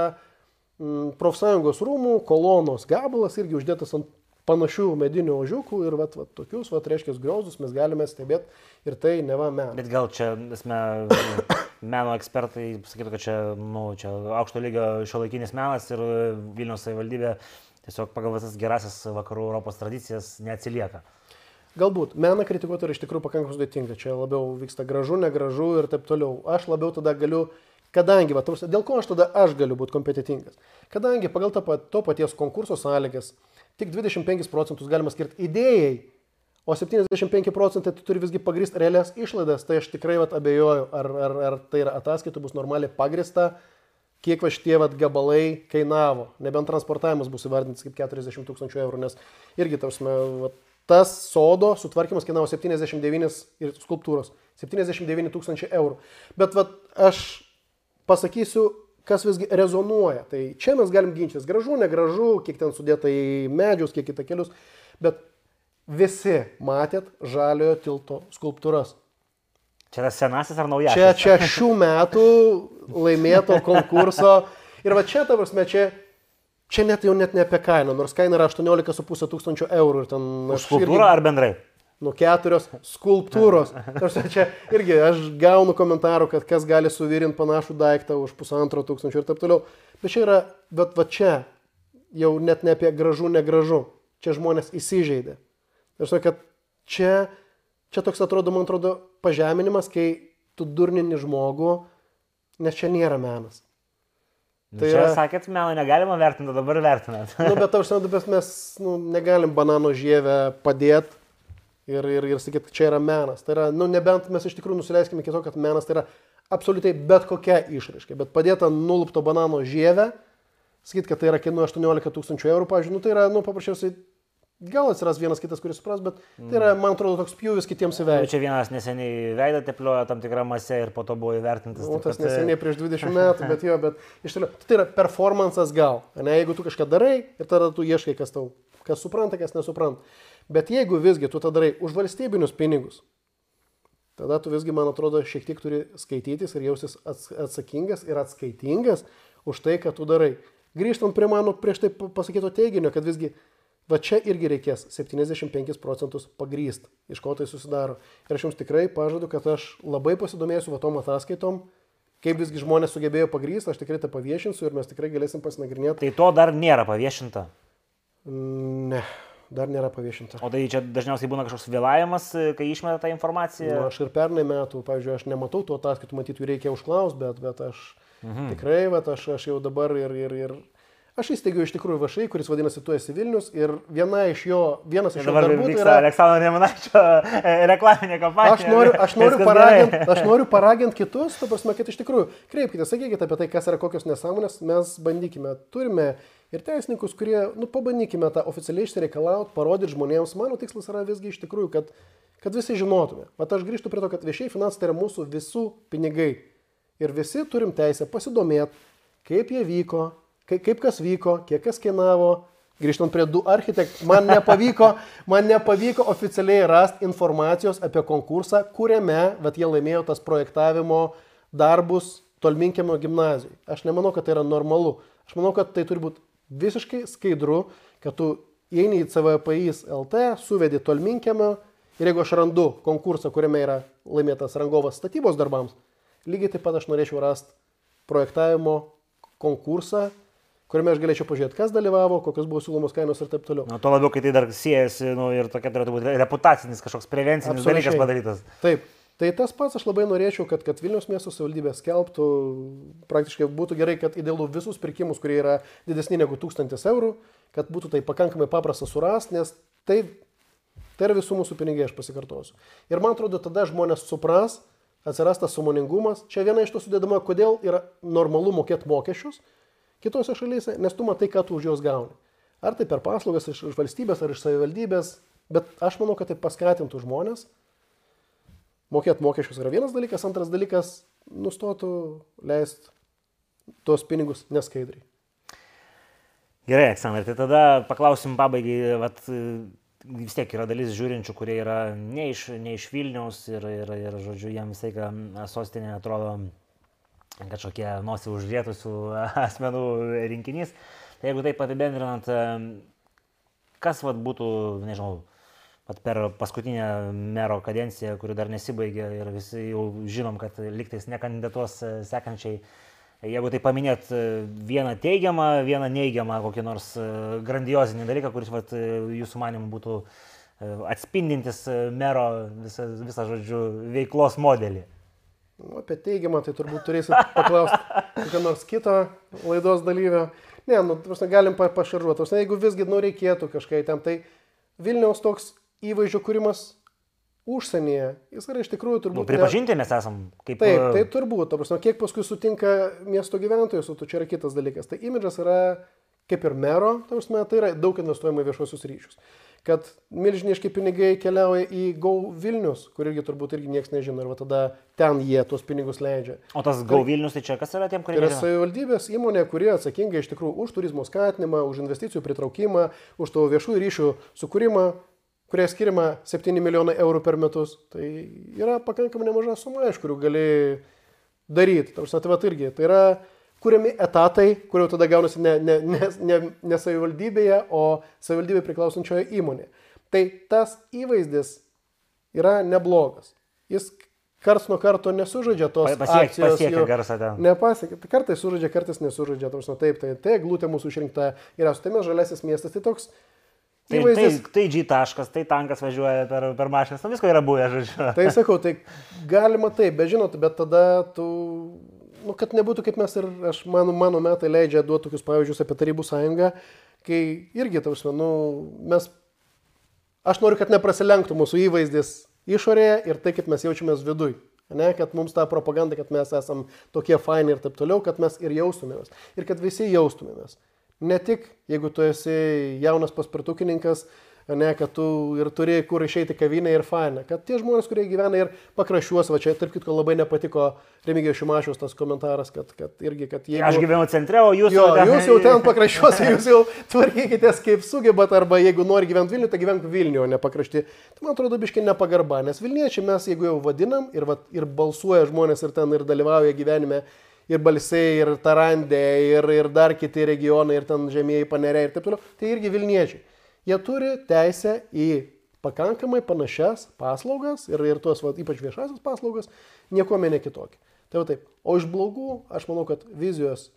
mm, profsąjungos rūmų kolonos gabalas, irgi uždėtas ant panašių medinių ožiukų ir vat, vat, tokius, vat, reiškia, griozus mes galime stebėti ir tai neva menas. Bet gal čia, esame, meno ekspertai sakytų, kad čia, nu, čia aukšto lygio šio laikinis menas ir Vilniaus savivaldybė tiesiog pagal visas gerasias vakarų Europos tradicijas neatsilieka. Galbūt meną kritikuoti yra iš tikrųjų pakankamai sudėtinga, čia labiau vyksta gražu, negražu ir taip toliau. Aš labiau tada galiu, kadangi, va, dėl ko aš tada aš galiu būti kompetitingas? Kadangi pagal to, to paties konkurso sąlygas tik 25 procentus galima skirti idėjai, o 75 procentai tu turi visgi pagristi realias išlaidas, tai aš tikrai vat, abejoju, ar, ar, ar tai yra ataskaitų bus normaliai pagrista, kiek va šitie vat, gabalai kainavo, nebent transportavimas bus įvardintas kaip 40 tūkstančių eurų, nes irgi, tarsi, tas sodo sutvarkymas kainavo 79 ir skulptūros. 79 tūkstančiai eurų. Bet vat, aš pasakysiu, kas visgi rezonuoja. Tai čia mes galim ginčytis, gražu, negražu, kiek ten sudėta į medžius, kiek į takelius, bet visi matėt žaliojo tilto skulptūras. Čia yra senasis ar naujasis? Čia, čia šių metų laimėto konkurso. Ir va čia, ta prasme, čia Čia net jau net ne apie kainą, nors kaina yra 18,5 tūkstančio eurų. Už skulptūrą irgi, ar bendrai? Nu, keturios skulptūros. Nors čia irgi aš gaunu komentarų, kad kas gali suvirinti panašų daiktą už pusantro tūkstančio ir taip toliau. Bet čia yra, bet va čia jau net ne apie gražu, negražu. Čia žmonės įsižeidė. Ir sakau, kad čia, čia toks atrodo, man atrodo, pažeminimas, kai tu durnini žmogų, nes čia nėra menas. Nu, tai čia yra... sakėt, meno negalima vertinti, dabar vertinat. nu, bet aš žinau, bet mes nu, negalim banano žievę padėti ir, ir, ir sakyti, kad čia yra menas. Tai yra, nu, nebent mes iš tikrųjų nusileiskime iki to, kad menas tai yra absoliučiai bet kokia išraiška. Bet padėta nulupto banano žievę, sakyti, kad tai yra kainuoja 18 tūkstančių eurų, pavyzdžiui, nu, tai yra, nu, paprasčiausiai Gal atsiras vienas kitas, kuris supras, bet tai yra, man atrodo, toks pjūvis kitiems į veidą. Čia vienas neseniai veidą tepliojo tam tikrą masę ir po to buvo įvertintas. O tas kad... neseniai prieš 20 metų, bet jo, bet iš toliau. Tai yra performances gal. Ne, jeigu tu kažką darai ir tada tu ieškai, kas tau, kas supranta, kas nesupranta. Bet jeigu visgi tu tą darai už valstybinius pinigus, tada tu visgi, man atrodo, šiek tiek turi skaitytis ir jausis atsakingas ir atskaitingas už tai, ką tu darai. Grįžtant prie mano prieš tai pasakyto teiginio, kad visgi Va čia irgi reikės 75 procentus pagryst, iš ko tai susidaro. Ir aš jums tikrai pažadu, kad aš labai pasidomėsiu va tom ataskaitom, kaip visgi žmonės sugebėjo pagrysti, aš tikrai tą paviešinsiu ir mes tikrai galėsim pasinagrinėti. Tai to dar nėra paviešinta? Ne, dar nėra paviešinta. O tai čia dažniausiai būna kažkoks vėlavimas, kai išmeta tą informaciją? Nu, aš ir pernai metų, pavyzdžiui, aš nematau tų ataskaitų, matyt, jų reikia užklausti, bet, bet aš mhm. tikrai, bet aš, aš jau dabar ir, ir, ir Aš įsteigiau iš tikrųjų vašai, kuris vadinasi Tu esi Vilnius ir viena iš jo, vienas iš jo darbų tai yra... Aleksandro Nemanaičio e, reklaminė kampanija. Aš noriu, aš noriu paraginti noriu paragint kitus, ta prasme, kad iš tikrųjų kreipkite, sakykite apie tai, kas yra kokios nesąmonės, mes bandykime, turime ir teisininkus, kurie, nu, pabandykime tą oficialiai išsireikalauti, parodyti žmonėms, mano tikslas yra visgi iš tikrųjų, kad, kad visi žinotume. Vat aš grįžtu prie to, kad viešiai finansai tai yra mūsų visų pinigai. Ir visi turim teisę pasidomėti, kaip jie vyko, kaip, kaip kas vyko, kiek kas kainavo. Grįžtant prie du architektų, man nepavyko, man nepavyko oficialiai rasti informacijos apie konkursą, kuriame, bet jie laimėjo tas projektavimo darbus Tolminkiamio gimnazijai. Aš nemanau, kad tai yra normalu. Aš manau, kad tai turi būti visiškai skaidru, kad tu įeini į CVPIS LT, suvedi Tolminkiamio Ir jeigu aš randu konkursą, kuriame yra laimėtas rangovas statybos darbams, lygiai taip pat aš norėčiau rasti projektavimo konkursą, kuriame aš galėčiau pažiūrėti, kas dalyvavo, kokios buvo siūlomos kainos ir taip toliau. Nu, tuo labiau, kai tai dar siejasi nu, ir tokia turėtų būti reputacinis kažkoks prevencinis Absoliučiai. dalykas padarytas. Taip. Tai tas pats aš labai norėčiau, kad, kad Vilnius miesto savivaldybė skelbtų, praktiškai būtų gerai, kad idealu visus pirkimus, kurie yra didesni negu 1000 eurų, kad būtų tai pakankamai paprasta surasti, nes tai, tai yra visų mūsų pinigai, aš pasikartosiu. Ir man atrodo, tada žmonės supras, atsiras tas sumoningumas. Čia viena iš to sudėdama, kodėl yra normalu mokėti mokesčius kitose šalyse, nes tu matai, ką tu už juos gauni. Ar tai per paslaugas iš, iš valstybės, ar iš savivaldybės, bet aš manau, kad tai paskatintų žmonės mokėti mokesčius yra vienas dalykas, antras dalykas nustotų leisti tuos pinigus neskaidriai. Gerai, Aleksandrai, tai tada paklausim pabaigai, vat, vis tiek yra dalis žiūrinčių, kurie yra ne iš, ne iš Vilniaus ir, ir, ir, žodžiu, jiems visai, kad sostinė atrodo kažkokie nosį užrėtusių asmenų rinkinys. Tai jeigu taip apibendrinant, kas vat būtų, nežinau, vat per paskutinę mero kadenciją, kuri dar nesibaigė ir visi jau žinom, kad liktais nekandidatuos sekančiai jeigu tai paminėt e, vieną teigiamą, vieną neigiamą, kokį nors e, grandiozinį dalyką, kuris vat, e, jūsų manimų būtų atspindintis mero visą, visą žodžiu, veiklos modelį. Nu, apie teigiamą tai turbūt turėsit paklausti kokio nors kito laidos dalyvio. Ne, nu, prasme, galim pa pašaržuoti. Jeigu visgi nu, reikėtų kažkaip tam, tai Vilniaus toks įvaizdžio kūrimas užsienyje, jis yra iš tikrųjų turbūt... Nu, pripažinti mes esam kaip... Taip, tai turbūt, ta prasme, kiek paskui sutinka miesto gyventojus, o čia yra kitas dalykas. Tai imidžas yra kaip ir mero, prasme, tai yra daug investuojama į viešuosius ryšius. Kad milžiniški pinigai keliauja į Go Vilnius, kur irgi turbūt irgi niekas nežino, ir tada ten jie tuos pinigus leidžia. O tas Go Vilnius, tai čia kas yra tiem, kurie... Tai yra savivaldybės įmonė, kurie atsakinga iš tikrųjų už turizmo skatinimą, už investicijų pritraukimą, už tavo viešųjų ryšių sukūrimą, kurie skiriama 7 milijonai eurų per metus, tai yra pakankamai nemaža suma, iš kurių gali daryti. Tarsi, tai va irgi, tai yra kuriami etatai, kurio tada gaunasi ne, ne, ne, ne, ne savivaldybėje, o savivaldybė priklausančioje įmonėje. Tai tas įvaizdis yra neblogas. Jis karts nuo karto nesužaidžia tos pasiek, akcijos. Pasiekia garsą ten. Nepasiekia. Tai kartais sužaidžia, kartais nesužaidžia. Taip, tai, tai glūtė mūsų išrinkta yra su tame žalesis miestas. Tai toks Tai, įvaizdis... tai, tai G taškas, tai tankas važiuoja per, per mašinas, nu visko yra buvę, žodžiu. Tai sakau, tai galima taip, bet žinot, bet tada tu, nu, kad nebūtų kaip mes ir, aš, mano, mano metai leidžia duoti tokius pavyzdžius apie Tarybų sąjungą, kai irgi, tausi, nu, mes, aš noriu, kad neprasilenktų mūsų įvaizdis išorėje ir tai, kaip mes jaučiamės viduj. Ne, kad mums ta propaganda, kad mes esam tokie faini ir taip toliau, kad mes ir jaustumėmės. Ir kad visi jaustumėmės. Ne tik, jeigu tu esi jaunas paspirtukininkas, ne, kad tu ir turi kur išeiti kavinę ir faina, kad tie žmonės, kurie gyvena ir pakraščiuos, va čia, tarp kitko, labai nepatiko Remigijos Šimašiaus tas komentaras, kad, kad irgi, kad jeigu... Aš gyvenu centre, o jūs jo, ten... Jūs jau ten pakraščiuose, jūs jau tvarkykitės kaip sugebat, arba jeigu nori gyventi Vilniuje, tai gyvenk Vilniuje, o ne pakrašti. Tai man atrodo, biškai nepagarba, nes Vilniečiai mes, jeigu jau vadinam ir, va, ir balsuoja žmonės ir ten ir dalyvauja gyvenime, ir Balsiai, ir Tarandė, ir, ir dar kiti regionai, ir ten žemieji paneriai ir taip toliau, tai irgi Vilniečiai. Jie turi teisę į pakankamai panašias paslaugas ir, ir tuos, va, ypač viešasias paslaugas, niekuomenė kitokia. Tai va taip. O iš blogų, aš manau, kad vizijos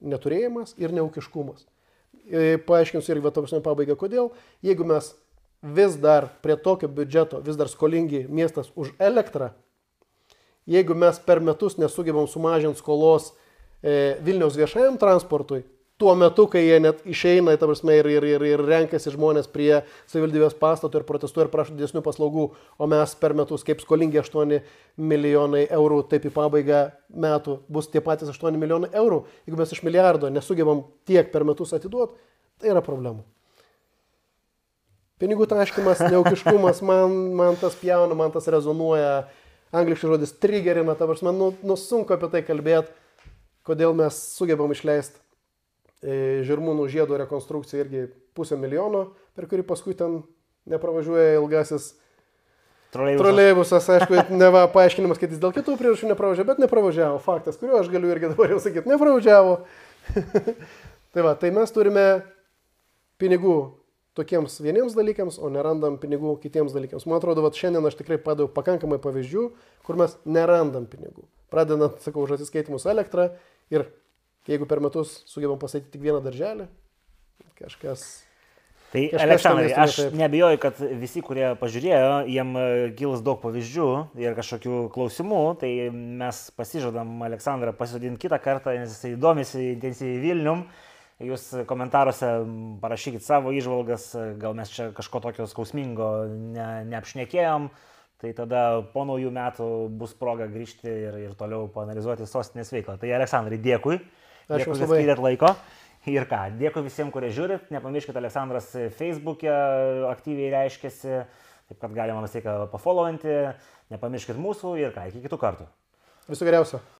neturėjimas ir neukiškumas. E, paaiškinsiu irgi, va, tamsinė pabaiga, kodėl. Jeigu mes vis dar prie tokio biudžeto, vis dar skolingi miestas už elektrą, jeigu mes per metus nesugebam sumažinti skolos e, Vilniaus viešajam transportui, tuo metu, kai jie net išeina, ta prasme, ir, ir, ir, ir renkasi žmonės prie savivaldybės pastato ir protestuoja ir prašo didesnių paslaugų, o mes per metus kaip skolingi 8 milijonai eurų, taip į pabaigą metų bus tie patys 8 milijonai eurų, jeigu mes iš milijardo nesugebam tiek per metus atiduoti, tai yra problemų. Pinigų taškimas, neukiškumas, man, man tas pjauna, man tas rezonuoja, angliškas žodis trigerina, ta prasme, nu, nu sunku apie tai kalbėti, kodėl mes sugebam išleisti žirmūnų žiedo rekonstrukciją irgi pusę milijono, per kurį paskui ten nepravažiuoja ilgasis Troleibusas. Troleibusas, aišku, ne va, paaiškinimas, kad jis dėl kitų priežasčių nepravažiavo, bet nepravažiavo. Faktas, kuriuo aš galiu irgi dabar jau sakyti, nepravažiavo. tai va, tai mes turime pinigų tokiems vieniems dalykams, o nerandam pinigų kitiems dalykams. Man atrodo, kad šiandien aš tikrai padaviau pakankamai pavyzdžių, kur mes nerandam pinigų. Pradedant, sakau, už atsiskaitimus elektrą ir jeigu per metus sugebam pasakyti tik vieną darželį, kažkas Tai Aleksandrai, aš nebijoju, kad visi, kurie pažiūrėjo, jiem e, kils daug pavyzdžių ir kažkokių klausimų, tai mes pasižadam Aleksandrą pasodinti kitą kartą, nes jisai domisi intensyviai Vilnium. Jūs komentaruose parašykit savo išvalgas, gal mes čia kažko tokio skausmingo ne, neapšnekėjom, tai tada po naujų metų bus proga grįžti ir, ir toliau panalizuoti sostinės veiklą. Tai Aleksandrai, dėkui. Dėkui, jums labai. skyrėt laiko. Ir ką, dėkui visiems, kurie žiūrit. Nepamirškite, Aleksandras Facebook'e aktyviai reiškiasi, taip kad galima vis tiek pafollowinti. Nepamirškite mūsų ir ką, iki kitų kartų. Visų geriausio.